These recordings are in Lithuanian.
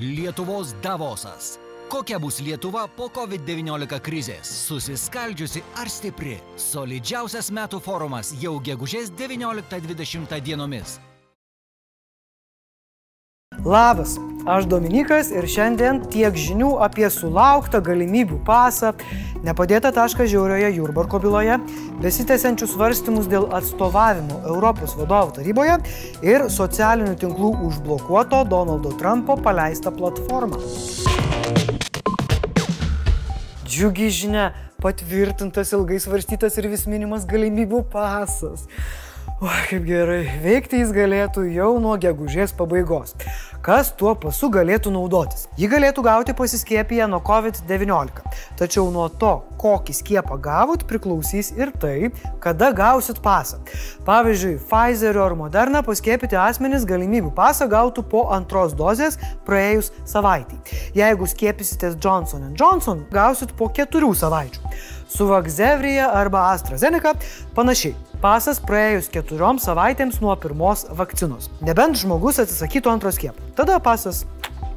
Lietuvos Davosas. Kokia bus Lietuva po COVID-19 krizės? Susiskaldžiusi ar stipri? Solidžiausias metų forumas jau gegužės 19-20 dienomis. Labas, aš Dominikas ir šiandien tiek žinių apie sulauktą galimybių pasą, nepadėtą tašką žiaurioje Jurbarko byloje, besitęsiančius svarstymus dėl atstovavimo Europos vadovų taryboje ir socialinių tinklų užblokuoto Donaldo Trumpo paleistą platformą. Džiugi žinia, patvirtintas ilgai svarstytas ir vis minimas galimybių pasas. O, kaip gerai, veikti jis galėtų jau nuo gegužės pabaigos. Kas tuo pasu galėtų naudotis? Jį galėtų gauti pasiskiepiję nuo COVID-19. Tačiau nuo to, kokį skiepą gavot, priklausys ir tai, kada gausit pasą. Pavyzdžiui, Pfizerio ar Moderna paskiepyti asmenys galimybių pasą gautų po antros dozės praėjus savaitį. Jeigu skiepysitės Johnson Johnson, gausit po keturių savaičių. Su Vakzevrija arba AstraZeneca panašiai. Pasas praėjus keturioms savaitėms nuo pirmos vakcinos. Nebent žmogus atsisakytų antros skiepo. Tada pasas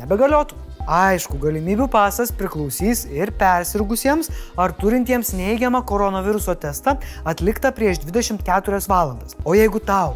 nebegaliotų. Aišku, galimybių pasas priklausys ir persirgusiems ar turintiems neigiamą koronaviruso testą atliktą prieš 24 valandas. O jeigu tau,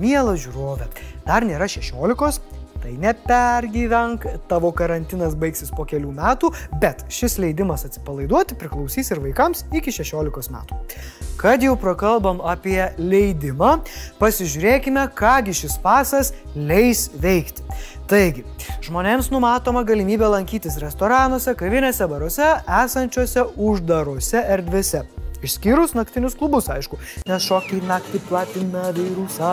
mielas žiūrovė, dar nėra 16, Tai nepergyvenk, tavo karantinas baigsis po kelių metų, bet šis leidimas atsipalaiduoti priklausys ir vaikams iki 16 metų. Kad jau prakalbam apie leidimą, pasižiūrėkime, kągi šis pasas leis veikti. Taigi, žmonėms numatoma galimybė lankytis restoranuose, kavinėse, baruose, esančiose uždarose erdvėse. Išskyrus naktinius klubus, aišku, nes šokiai naktį platina virusą.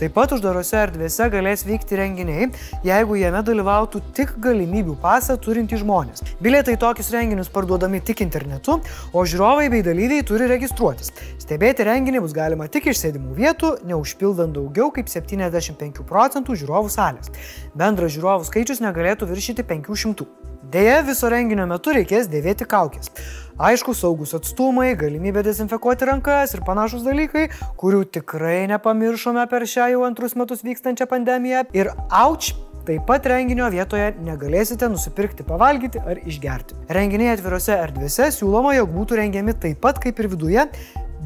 Taip pat uždarose erdvėse galės vykti renginiai, jeigu jame dalyvautų tik galimybių pasą turintys žmonės. Bilietai tokius renginius parduodami tik internetu, o žiūrovai bei dalyviai turi registruotis. Stebėti renginį bus galima tik iš sėdimų vietų, neužpildant daugiau kaip 75 procentų žiūrovų salės. Bendras žiūrovų skaičius negalėtų viršyti 500. Deja, viso renginio metu reikės dėvėti kaukės. Aišku, saugus atstumai, galimybė dezinfekuoti rankas ir panašus dalykai, kurių tikrai nepamiršome per šią jau antrus metus vykstančią pandemiją. Ir auč, Taip pat renginio vietoje negalėsite nusipirkti, pavalgyti ar išgerti. Renginiai atvirose erdvėse siūloma, jog būtų rengiami taip pat kaip ir viduje,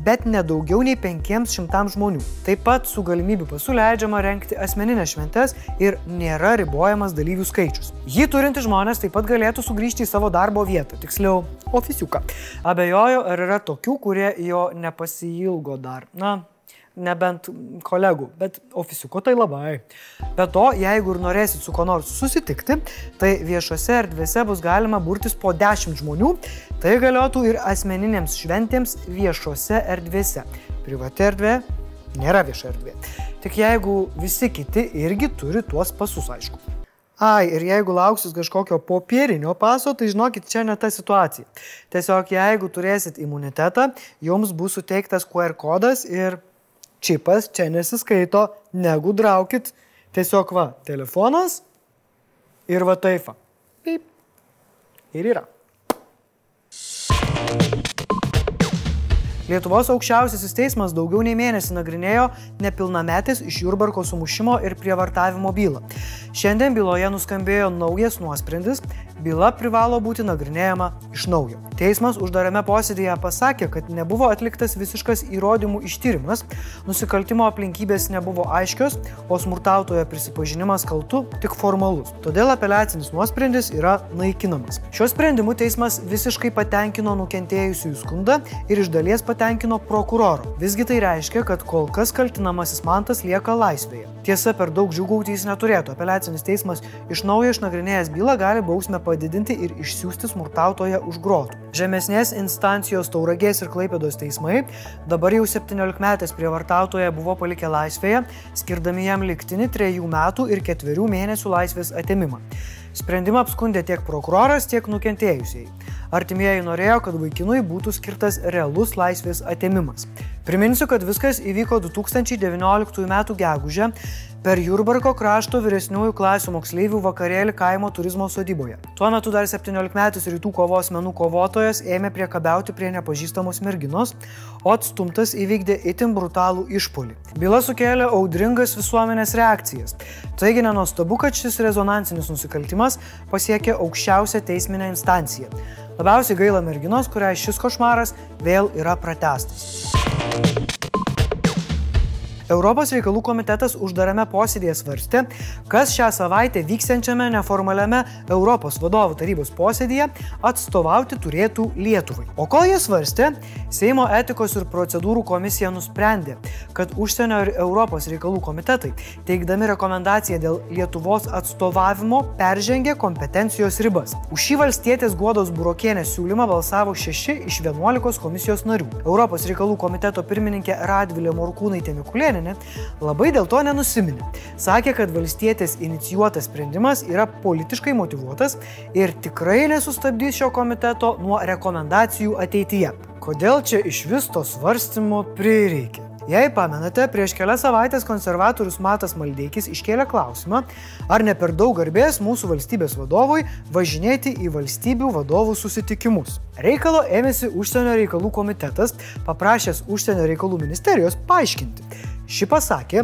bet ne daugiau nei 500 žmonių. Taip pat su galimybių pasu leidžiama renkti asmeninės šventes ir nėra ribojamas dalyvių skaičius. Jį turintys žmonės taip pat galėtų sugrįžti į savo darbo vietą, tiksliau, ofisiuką. Abejoju, ar yra tokių, kurie jo nepasilgo dar. Na, nebent kolegų, bet ofisiuko tai labai. Be to, jeigu ir norėsit su kuo nors susitikti, tai viešose erdvėse bus galima burtis po 10 žmonių, tai galiotų ir asmeninėms šventėms viešose erdvėse. Privati erdvė nėra vieša erdvė. Tik jeigu visi kiti irgi turi tuos pasus, aišku. Ai, ir jeigu lauksis kažkokio popierinio paso, tai žinokit, čia ne ta situacija. Tiesiog jeigu turėsit imunitetą, jums bus suteiktas QR kodas ir čipas čia nesiskaito, negudraukit, tiesiog va, telefonas ir va taifa. Taip. Ir yra. Lietuvos aukščiausiasis teismas daugiau nei mėnesį nagrinėjo nepilnametės iš Jurbarko sumušimo ir prievartavimo bylą. Šiandien byloje nuskambėjo naujas nuosprendis, byla privalo būti nagrinėjama iš naujo. Teismas uždarame posėdėje pasakė, kad nebuvo atliktas visiškas įrodymų ištyrimas, nusikaltimo aplinkybės nebuvo aiškios, o smurtautojo prisipažinimas kaltu tik formalus. Todėl apeliacinis nuosprendis yra naikinamas. Šiuo sprendimu teismas visiškai patenkino nukentėjusiųjų skundą ir iš dalies patenkino prokuroro. Visgi tai reiškia, kad kol kas kaltinamasis mantas lieka laisvėje. Tiesa, per daug džiugauti jis neturėtų. Apeliacinis teismas iš naujo išnagrinėjęs bylą gali bausmę padidinti ir išsiųsti smurtautoje už grotų. Žemesnės instancijos tauragės ir klaipėdos teismai dabar jau 17-metės prievartautoje buvo palikę laisvėje, skirdami jam liktinį 3 metų ir 4 mėnesių laisvės atimimą. Sprendimą apskundė tiek prokuroras, tiek nukentėjusiai. Artimieji norėjo, kad vaikinui būtų skirtas realus laisvės atėmimas. Priminsiu, kad viskas įvyko 2019 m. gegužę per Jurbarko krašto vyresniųjų klasių moksleivių vakarėlį kaimo turizmo sodyboje. Tuo metu dar 17-metis rytų kovos menų kovotojas ėmė priekabiauti prie nepažįstamos merginos, o atstumtas įvykdė itin brutalų išpolį. Byla sukėlė audringas visuomenės reakcijas. Taigi nenostabu, kad šis rezonansinis nusikaltimas pasiekė aukščiausią teisminę instanciją. Labiausiai gaila merginos, kuriai šis košmaras vėl yra pratestas. Europos reikalų komitetas uždarame posėdėje svarstė, kas šią savaitę vyksiančiame neformaliame Europos vadovų tarybos posėdėje atstovauti turėtų Lietuvai. O kol jie svarstė, Seimo etikos ir procedūrų komisija nusprendė, kad užsienio ir Europos reikalų komitetai, teikdami rekomendaciją dėl Lietuvos atstovavimo, peržengė kompetencijos ribas. Už šį valstietės Guodos Burokienės siūlymą balsavo 6 iš 11 komisijos narių. Europos reikalų komiteto pirmininkė Radvilė Morkūnaitė Mikulėnė Mikulėnienė labai dėl to nenusiminė. Sakė, kad valstietės inicijuotas sprendimas yra politiškai motivuotas ir tikrai nesustabdys šio komiteto nuo rekomendacijų ateityje. Kodėl čia iš vis to svarstymo prireikia? Jei pamenate, prieš kelias savaitės konservatorius Matas Maldeikis iškėlė klausimą, ar ne per daug garbės mūsų valstybės vadovui važinėti į valstybių vadovų susitikimus. Reikalo ėmėsi užsienio reikalų komitetas, paprašęs užsienio reikalų ministerijos paaiškinti, Ši pasakė,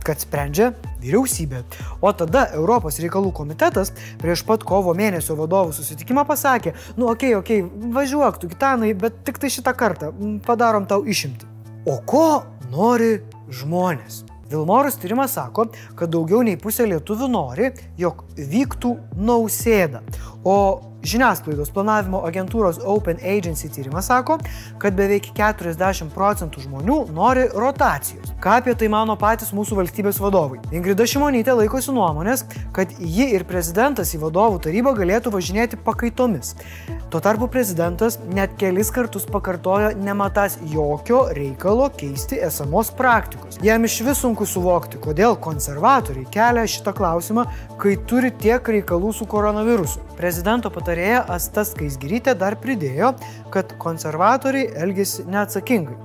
kad sprendžia vyriausybė. O tada Europos reikalų komitetas prieš pat kovo mėnesio vadovų susitikimą pasakė, nu okei, okay, okei, okay, važiuok tu gitanai, bet tik tai šitą kartą padarom tau išimti. O ko nori žmonės? Vilmorus tyrimas sako, kad daugiau nei pusė lietuvių nori, jog vyktų nausėda. O Žiniasklaidos planavimo agentūros Open Agency tyrimas sako, kad beveik 40 procentų žmonių nori rotacijos. Ką apie tai mano patys mūsų valstybės vadovai? Ingrida Šimonytė laikosi nuomonės, kad ji ir prezidentas į vadovų tarybą galėtų važinėti pakaitomis. Tuo tarpu prezidentas net kelis kartus pakartojo nematas jokio reikalo keisti esamos praktikos. Jam iš vis sunku suvokti, kodėl konservatoriai kelia šitą klausimą, kai turi tiek reikalų su koronavirusu. Prezidento patarėja Asta Skaisgirytė dar pridėjo, kad konservatoriai elgėsi neatsakingai.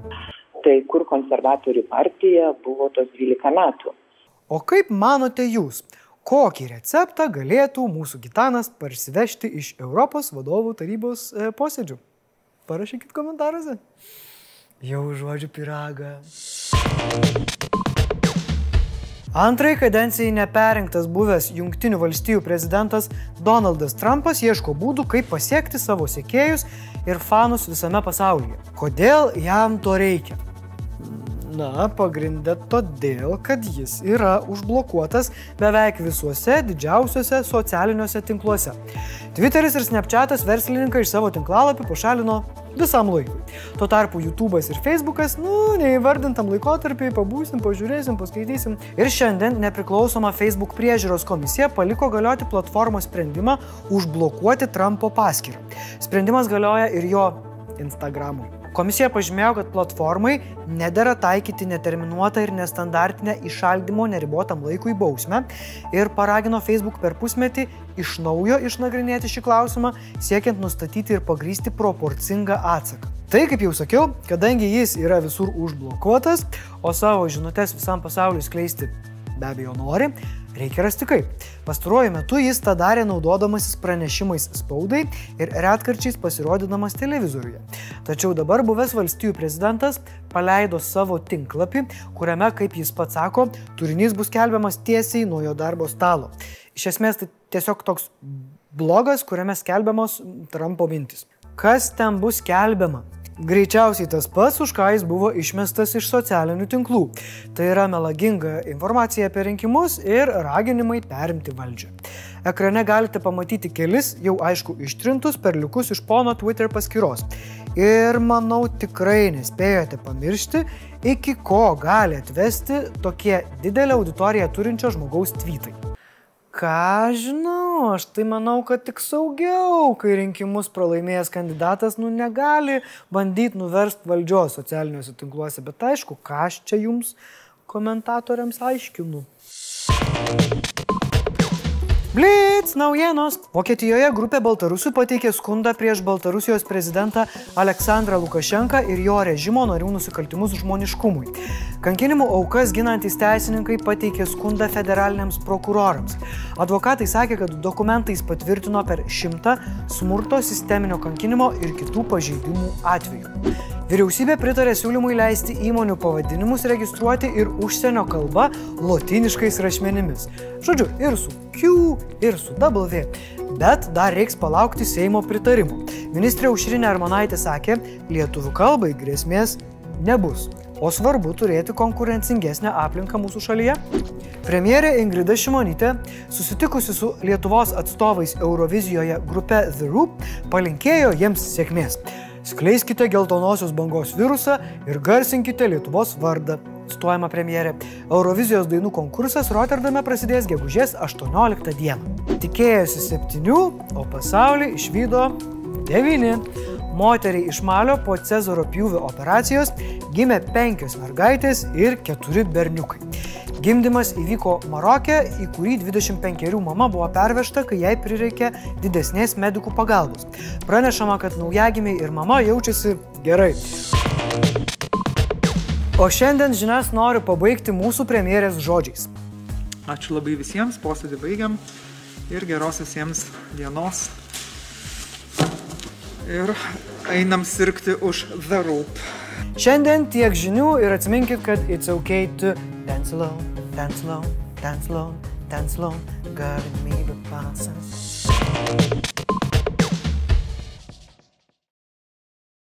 Tai kur konservatorių partija buvo tos 12 metų? O kaip manote jūs, kokį receptą galėtų mūsų gitanas parsivežti iš Europos vadovų tarybos e, posėdžių? Parašykit komentaruose. Jau žodžiu piragą. Antrai kadencijai neperinktas buvęs Junktinių valstijų prezidentas Donaldas Trumpas ieško būdų, kaip pasiekti savo sekėjus ir fanus visame pasaulyje. Kodėl jam to reikia? Na, pagrindė todėl, kad jis yra užblokuotas beveik visuose didžiausiuose socialiniuose tinkluose. Twitteris ir Snapchatas verslininką iš savo tinklalapį pašalino visam laikui. Tuo tarpu YouTube'as ir Facebook'as, nu, neįvardintam laikotarpiai, pabūsim, pažiūrėsim, paskaitysim. Ir šiandien nepriklausoma Facebook priežiūros komisija paliko galioti platformos sprendimą užblokuoti Trumpo paskyrą. Sprendimas galioja ir jo Instagramui. Komisija pažymėjo, kad platformai nedėra taikyti neterminuotą ir nestandartinę išaldymo neribotam laikui bausmę ir paragino Facebook per pusmetį iš naujo išnagrinėti šį klausimą, siekiant nustatyti ir pagrysti proporcingą atsaką. Tai, kaip jau sakiau, kadangi jis yra visur užblokuotas, o savo žinutės visam pasauliu skleisti be abejo nori, reikia rasti kaip. Pastaruoju metu jis tą darė naudodamasis pranešimais spaudai ir retkarčiais pasirodydamas televizoriuje. Tačiau dabar buvęs valstijų prezidentas paleido savo tinklapį, kuriame, kaip jis pats sako, turinys bus kelbiamas tiesiai nuo jo darbo stalo. Iš esmės tai tiesiog toks blogas, kuriame skelbiamos Trumpo mintis. Kas ten bus skelbiama? Greičiausiai tas pats, už ką jis buvo išmestas iš socialinių tinklų. Tai yra melaginga informacija apie rinkimus ir raginimai perimti valdžią. Ekrane galite pamatyti kelis, jau aišku, ištrintus perliukus iš pono Twitter paskyros. Ir manau tikrai nespėjote pamiršti, iki ko gali atvesti tokie didelę auditoriją turinčio žmogaus tweetai. Ką žinau, aš tai manau, kad tik saugiau, kai rinkimus pralaimėjęs kandidatas, nu, negali bandyti nuversti valdžios socialiniuose tinkluose, bet aišku, ką aš čia jums komentatoriams aiškinu. Blitz naujienos. Vokietijoje grupė Baltarusių pateikė skundą prieš Baltarusijos prezidentą Aleksandrą Lukašenką ir jo režimo narių nusikaltimus žmoniškumui. Kankinimų aukas ginantis teisininkai pateikė skundą federaliniams prokurorams. Advokatai sakė, kad dokumentais patvirtino per šimtą smurto, sisteminio kankinimo ir kitų pažeidimų atvejų. Vyriausybė pritarė siūlymui leisti įmonių pavadinimus registruoti ir užsienio kalba lotiniškais rašmenimis. Žodžiu, ir su Q, ir su W. Bet dar reiks palaukti Seimo pritarimo. Ministrė Užrinė Armonaitė sakė, lietuvių kalbai grėsmės nebus. O svarbu turėti konkurencingesnę aplinką mūsų šalyje. Premjerė Ingrida Šimonytė, susitikusi su Lietuvos atstovais Eurovizijoje grupe The Roop, palinkėjo jiems sėkmės. Skleiskite geltonosios bangos virusą ir garsinkite Lietuvos vardą. Stuojama premjerė. Eurovizijos dainų konkursas Rotterdame prasidės gegužės 18 dieną. Tikėjosi septynių, o pasaulį išvydo devyni. Moteriai iš Malio po Cezaro pjūvio operacijos gimė penkios mergaitės ir keturi berniukai. Gimdymas įvyko Marokė, į kurį 25 mama buvo pervežta, kai jai prireikė didesnės medikų pagalbos. Pranešama, kad naujagimiai ir mama jaučiasi gerai. O šiandien žinias noriu pabaigti mūsų premjerės žodžiais. Ačiū labai visiems, posėdį baigiam ir geros visiems dienos ir einam sirgti už The Roop. Šiandien tiek žinių ir atsiminkit, kad it's okay to dance low, dance low, dance low, dance low, galimybė pasas.